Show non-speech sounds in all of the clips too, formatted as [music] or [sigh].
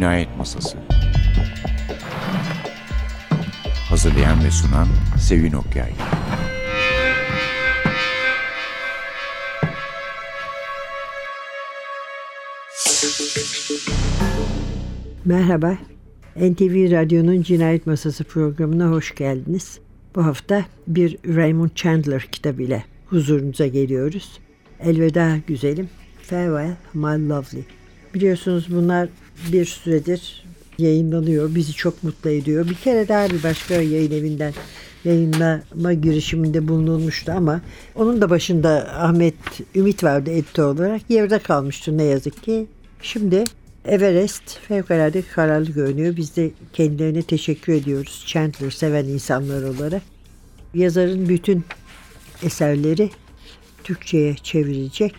Cinayet Masası Hazırlayan ve sunan Sevin Okyay Merhaba, NTV Radyo'nun Cinayet Masası programına hoş geldiniz. Bu hafta bir Raymond Chandler kitabıyla huzurunuza geliyoruz. Elveda güzelim, Farewell My Lovely. Biliyorsunuz bunlar bir süredir yayınlanıyor. Bizi çok mutlu ediyor. Bir kere daha bir başka yayın evinden yayınlama girişiminde bulunulmuştu ama onun da başında Ahmet Ümit vardı editör olarak. Yerde kalmıştı ne yazık ki. Şimdi Everest fevkalade kararlı görünüyor. Biz de kendilerine teşekkür ediyoruz. Chandler seven insanlar olarak. Yazarın bütün eserleri Türkçe'ye çevrilecek.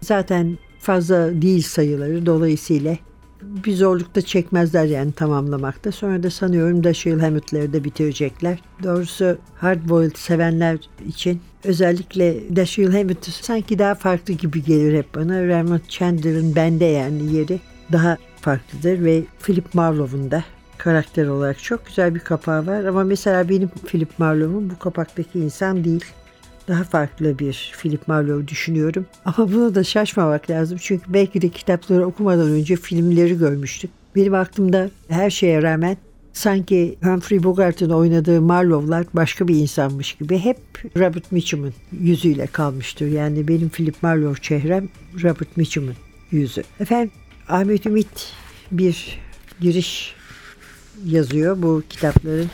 Zaten fazla değil sayıları dolayısıyla bir zorluk da çekmezler yani tamamlamakta. Sonra da sanıyorum Dashiell Hammett'leri de bitirecekler. Doğrusu Hardboiled sevenler için özellikle Dashiell Hammett sanki daha farklı gibi gelir hep bana. Raymond Chandler'ın bende yani yeri daha farklıdır ve Philip Marlowe'un da karakter olarak çok güzel bir kapağı var. Ama mesela benim Philip Marlowe'um bu kapaktaki insan değil daha farklı bir Philip Marlowe düşünüyorum. Ama bunu da şaşmamak lazım. Çünkü belki de kitapları okumadan önce filmleri görmüştük. Benim aklımda her şeye rağmen sanki Humphrey Bogart'ın oynadığı Marlowe'lar başka bir insanmış gibi hep Robert Mitchum'un yüzüyle kalmıştır. Yani benim Philip Marlowe çehrem Robert Mitchum'un yüzü. Efendim Ahmet Ümit bir giriş yazıyor bu kitapların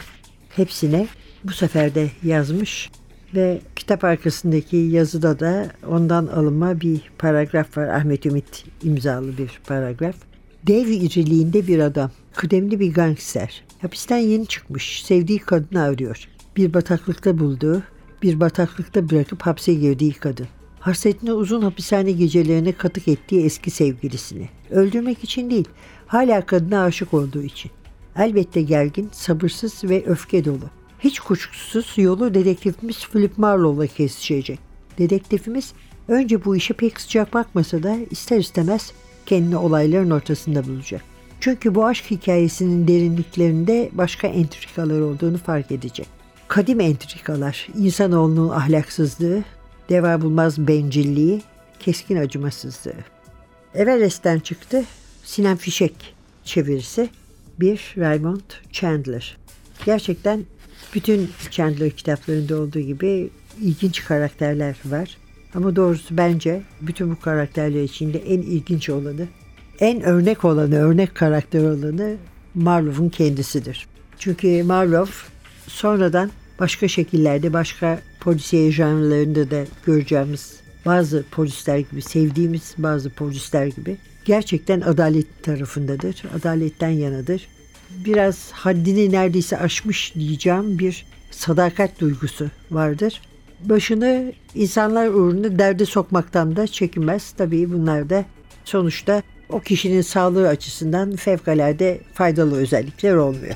hepsine. Bu sefer de yazmış. Ve kitap arkasındaki yazıda da ondan alınma bir paragraf var. Ahmet Ümit imzalı bir paragraf. Dev iriliğinde bir adam, kıdemli bir gangster. Hapisten yeni çıkmış, sevdiği kadını arıyor. Bir bataklıkta bulduğu, bir bataklıkta bırakıp hapse girdiği kadın. Hasretini uzun hapishane gecelerine katık ettiği eski sevgilisini. Öldürmek için değil, hala kadına aşık olduğu için. Elbette gergin, sabırsız ve öfke dolu. Hiç kuşkusuz yolu dedektifimiz Philip Marlowe'la kesişecek. Dedektifimiz önce bu işe pek sıcak bakmasa da ister istemez kendini olayların ortasında bulacak. Çünkü bu aşk hikayesinin derinliklerinde başka entrikalar olduğunu fark edecek. Kadim entrikalar, insanoğlunun ahlaksızlığı, deva bulmaz bencilliği, keskin acımasızlığı. Everest'ten çıktı Sinan Fişek çevirisi bir Raymond Chandler. Gerçekten bütün Chandler kitaplarında olduğu gibi ilginç karakterler var. Ama doğrusu bence bütün bu karakterler içinde en ilginç olanı, en örnek olanı, örnek karakter olanı Marlowe'un kendisidir. Çünkü Marlowe sonradan başka şekillerde, başka polisiye janrlarında da göreceğimiz bazı polisler gibi, sevdiğimiz bazı polisler gibi gerçekten adalet tarafındadır, adaletten yanadır biraz haddini neredeyse aşmış diyeceğim bir sadakat duygusu vardır. Başını insanlar uğruna derde sokmaktan da çekinmez. Tabii bunlar da sonuçta o kişinin sağlığı açısından fevkalade faydalı özellikler olmuyor.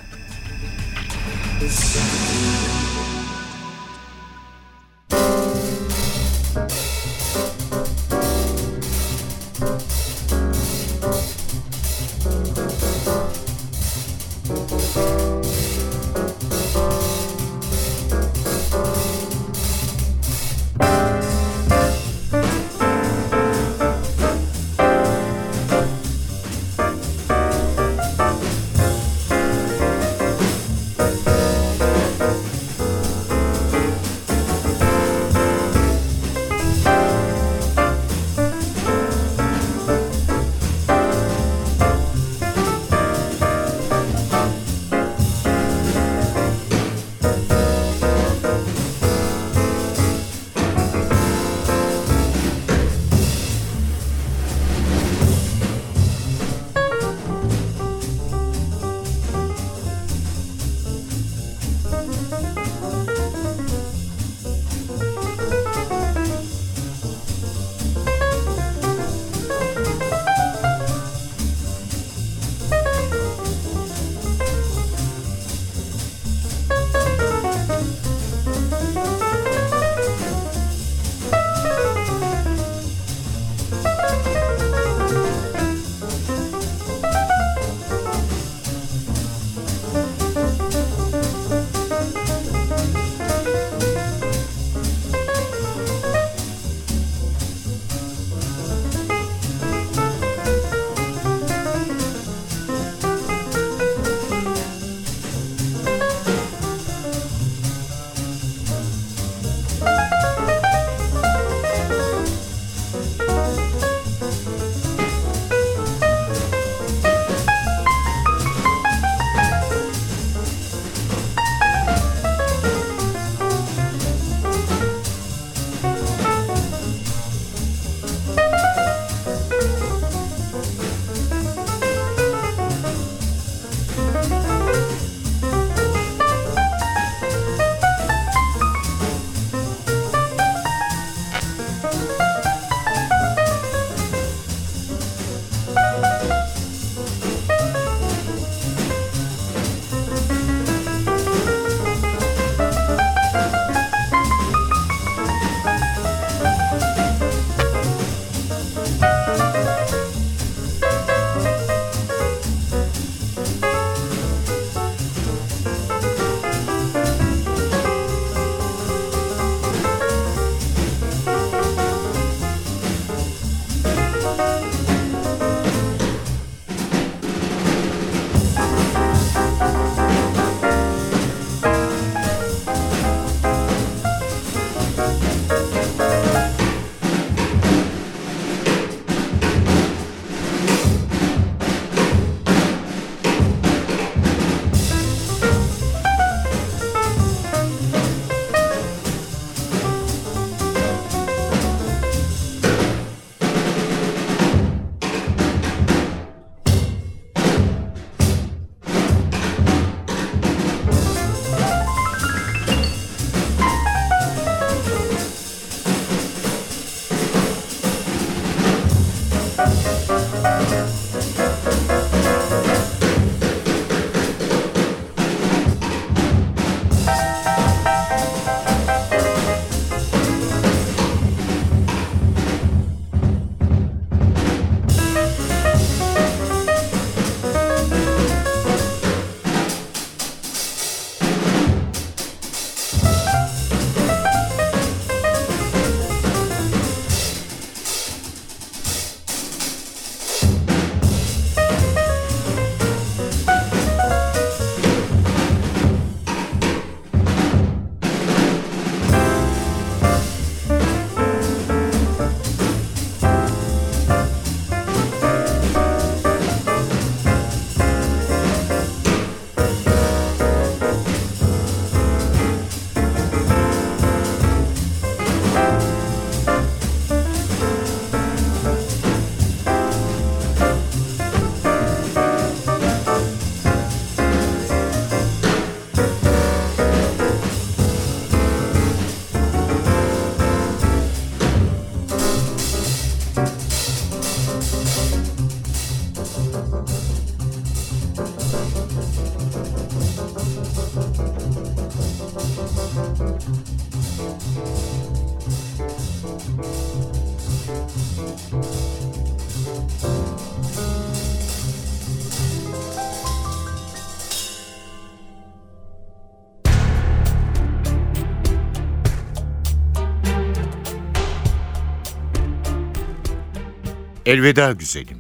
Elveda güzelim.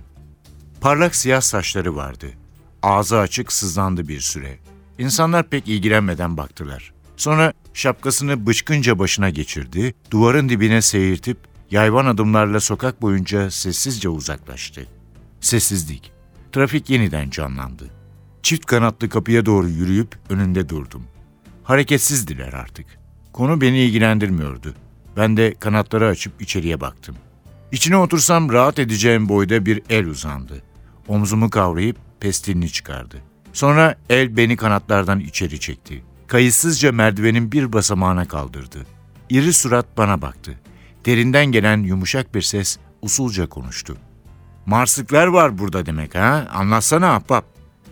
Parlak siyah saçları vardı. Ağzı açık sızlandı bir süre. İnsanlar pek ilgilenmeden baktılar. Sonra şapkasını bıçkınca başına geçirdi, duvarın dibine seyirtip yayvan adımlarla sokak boyunca sessizce uzaklaştı. Sessizlik. Trafik yeniden canlandı. Çift kanatlı kapıya doğru yürüyüp önünde durdum. Hareketsizdiler artık. Konu beni ilgilendirmiyordu. Ben de kanatları açıp içeriye baktım. İçine otursam rahat edeceğim boyda bir el uzandı. Omzumu kavrayıp pestilini çıkardı. Sonra el beni kanatlardan içeri çekti. Kayıtsızca merdivenin bir basamağına kaldırdı. İri surat bana baktı. Derinden gelen yumuşak bir ses usulca konuştu. Marslıklar var burada demek ha? Anlatsana ahbap.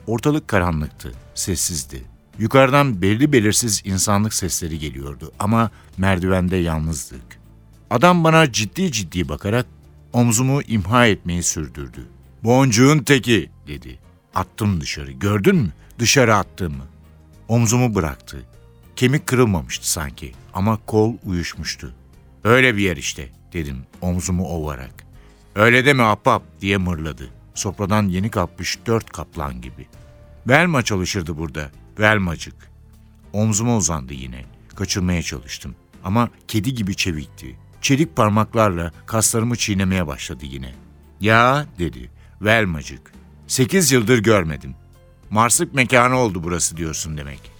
Ortalık karanlıktı, sessizdi. Yukarıdan belli belirsiz insanlık sesleri geliyordu ama merdivende yalnızdık. Adam bana ciddi ciddi bakarak omzumu imha etmeyi sürdürdü. Boncuğun teki dedi. Attım dışarı. Gördün mü? Dışarı attığımı. Omzumu bıraktı. Kemik kırılmamıştı sanki ama kol uyuşmuştu. Öyle bir yer işte dedim omzumu ovarak. Öyle deme ahbap diye mırladı. Sofradan yeni kalkmış dört kaplan gibi. Velma çalışırdı burada. Velmacık. Omzuma uzandı yine. Kaçırmaya çalıştım. Ama kedi gibi çevikti. Çelik parmaklarla kaslarımı çiğnemeye başladı yine. Ya dedi. Velmacık. Sekiz yıldır görmedim. Marslık mekanı oldu burası diyorsun demek.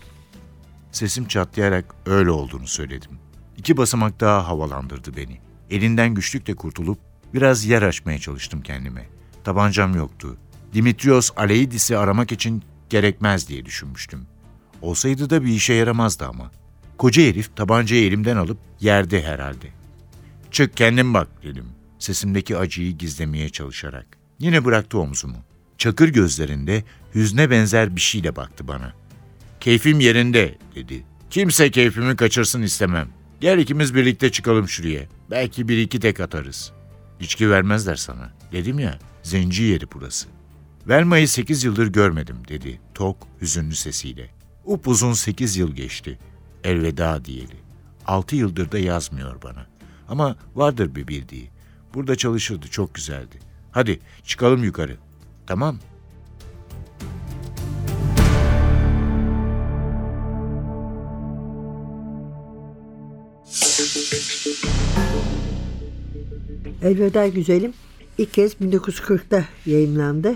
Sesim çatlayarak öyle olduğunu söyledim. İki basamak daha havalandırdı beni. Elinden güçlükle kurtulup biraz yer açmaya çalıştım kendime. Tabancam yoktu. Dimitrios Aleidis'i aramak için gerekmez diye düşünmüştüm. Olsaydı da bir işe yaramazdı ama. Koca herif tabancayı elimden alıp yerde herhalde. Çık kendin bak dedim. Sesimdeki acıyı gizlemeye çalışarak. Yine bıraktı omzumu. Çakır gözlerinde hüzne benzer bir şeyle baktı bana. Keyfim yerinde dedi. Kimse keyfimi kaçırsın istemem. Gel ikimiz birlikte çıkalım şuraya. Belki bir iki tek atarız. İçki vermezler sana. Dedim ya, zenci yeri burası. Velma'yı sekiz yıldır görmedim dedi tok, hüzünlü sesiyle. Upuzun sekiz yıl geçti. Elveda diyeli. Altı yıldır da yazmıyor bana. Ama vardır bir bildiği. Burada çalışırdı, çok güzeldi. Hadi çıkalım yukarı. Tamam. Elveda Güzelim ilk kez 1940'da yayımlandı.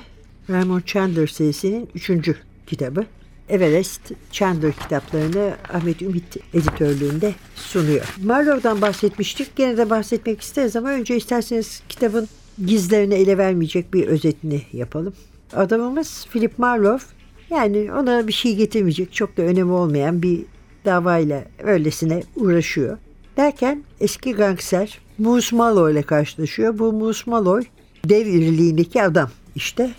Raymond Chandler serisinin üçüncü kitabı. Everest Chandler kitaplarını Ahmet Ümit editörlüğünde sunuyor. Marlowe'dan bahsetmiştik. Gene de bahsetmek isteriz ama önce isterseniz kitabın gizlerini ele vermeyecek bir özetini yapalım. Adamımız Philip Marlowe yani ona bir şey getirmeyecek çok da önemi olmayan bir davayla öylesine uğraşıyor. Derken eski gangster Moose Malloy ile karşılaşıyor. Bu Moose Malloy dev iriliğindeki adam işte.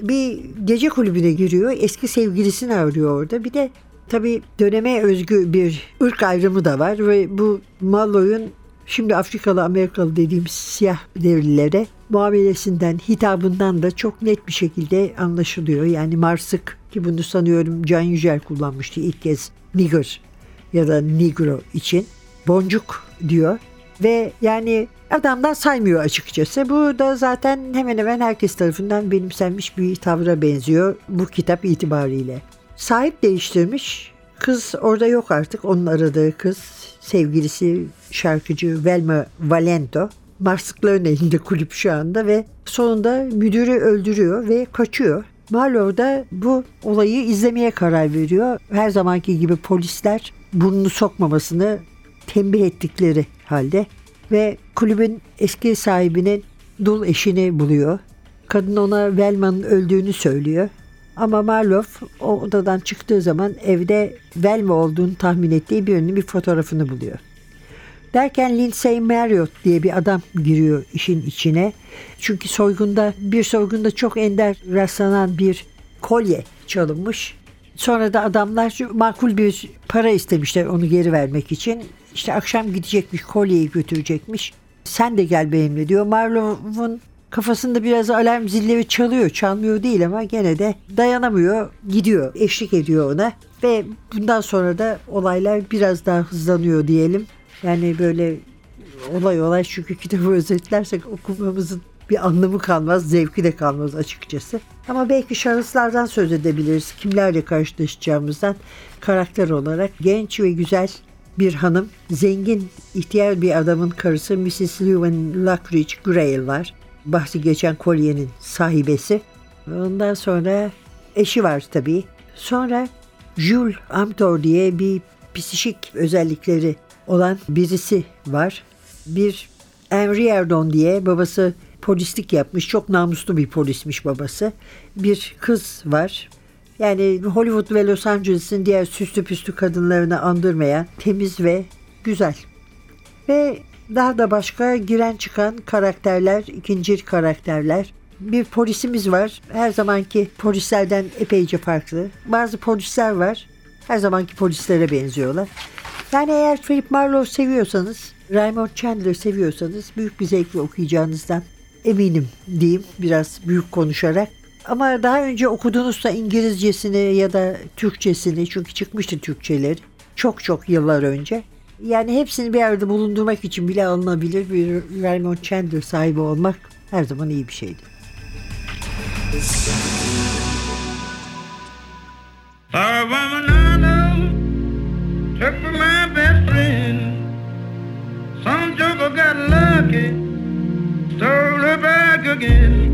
Bir gece kulübüne giriyor. Eski sevgilisini arıyor orada. Bir de tabii döneme özgü bir ırk ayrımı da var ve bu Malloy'un şimdi Afrikalı Amerikalı dediğimiz siyah devlilere muamelesinden, hitabından da çok net bir şekilde anlaşılıyor. Yani Marsık ki bunu sanıyorum Can Yücel kullanmıştı ilk kez nigger ya da negro için. Boncuk diyor ve yani adamdan saymıyor açıkçası. Bu da zaten hemen hemen herkes tarafından benimsenmiş bir tavra benziyor bu kitap itibariyle. Sahip değiştirmiş. Kız orada yok artık. Onun aradığı kız sevgilisi şarkıcı Velma Valento. Marslıkların elinde kulüp şu anda ve sonunda müdürü öldürüyor ve kaçıyor. Marlowe da bu olayı izlemeye karar veriyor. Her zamanki gibi polisler burnunu sokmamasını tembih ettikleri halde ve kulübün eski sahibinin dul eşini buluyor. Kadın ona Velma'nın öldüğünü söylüyor. Ama Marlow o odadan çıktığı zaman evde Velma olduğunu tahmin ettiği birinin bir fotoğrafını buluyor. Derken Lindsay Marriott diye bir adam giriyor işin içine. Çünkü soygunda bir soygunda çok ender rastlanan bir kolye çalınmış. Sonra da adamlar makul bir para istemişler onu geri vermek için. İşte akşam gidecekmiş kolyeyi götürecekmiş. Sen de gel benimle diyor. Marlon'un kafasında biraz alarm zilleri çalıyor. Çalmıyor değil ama gene de dayanamıyor. Gidiyor. Eşlik ediyor ona. Ve bundan sonra da olaylar biraz daha hızlanıyor diyelim. Yani böyle olay olay çünkü kitabı [laughs] özetlersek okumamızın bir anlamı kalmaz, zevki de kalmaz açıkçası. Ama belki şahıslardan söz edebiliriz. Kimlerle karşılaşacağımızdan karakter olarak genç ve güzel bir hanım, zengin, ihtiyar bir adamın karısı Mrs. Lewin Lockridge Grail var. Bahsi geçen kolyenin sahibesi. Ondan sonra eşi var tabii. Sonra Jules Amthor diye bir psişik özellikleri olan birisi var. Bir Henry Erdon diye babası polislik yapmış. Çok namuslu bir polismiş babası. Bir kız var. Yani Hollywood ve Los Angeles'ın diğer süslü püslü kadınlarını andırmayan temiz ve güzel. Ve daha da başka giren çıkan karakterler, ikinci karakterler. Bir polisimiz var. Her zamanki polislerden epeyce farklı. Bazı polisler var. Her zamanki polislere benziyorlar. Yani eğer Philip Marlowe seviyorsanız, Raymond Chandler seviyorsanız büyük bir zevkle okuyacağınızdan eminim diyeyim biraz büyük konuşarak. Ama daha önce okudunuzsa İngilizcesini ya da Türkçesini çünkü çıkmıştı Türkçeleri çok çok yıllar önce. Yani hepsini bir arada bulundurmak için bile alınabilir bir Raymond Chandler sahibi olmak her zaman iyi bir şeydi. Stole her back again.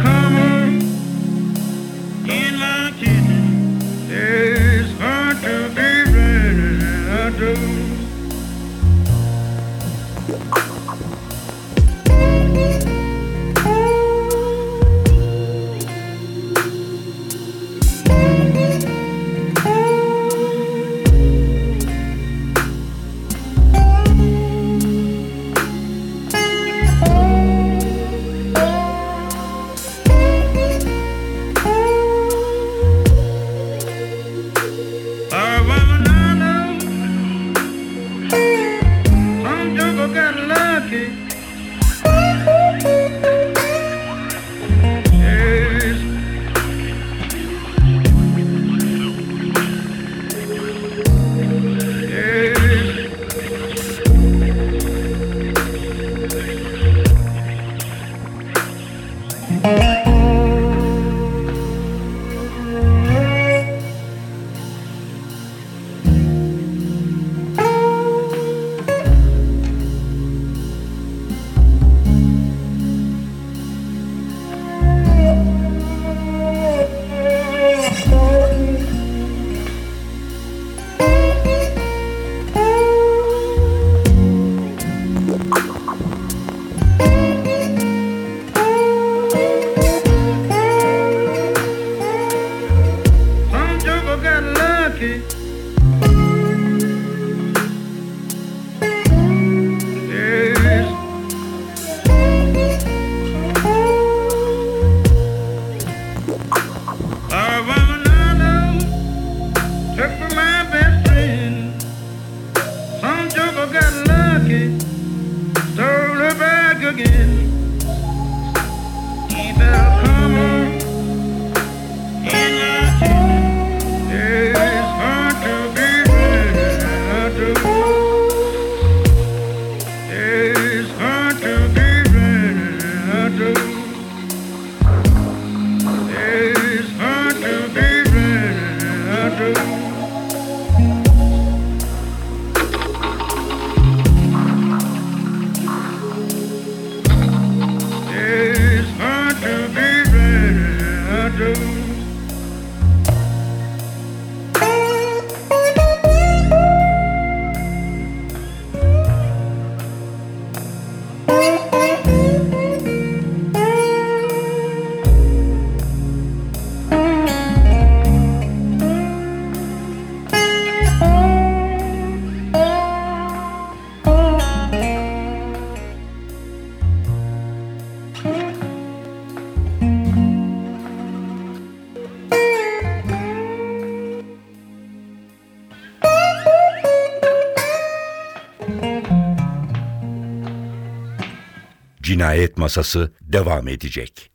Masası devam edecek.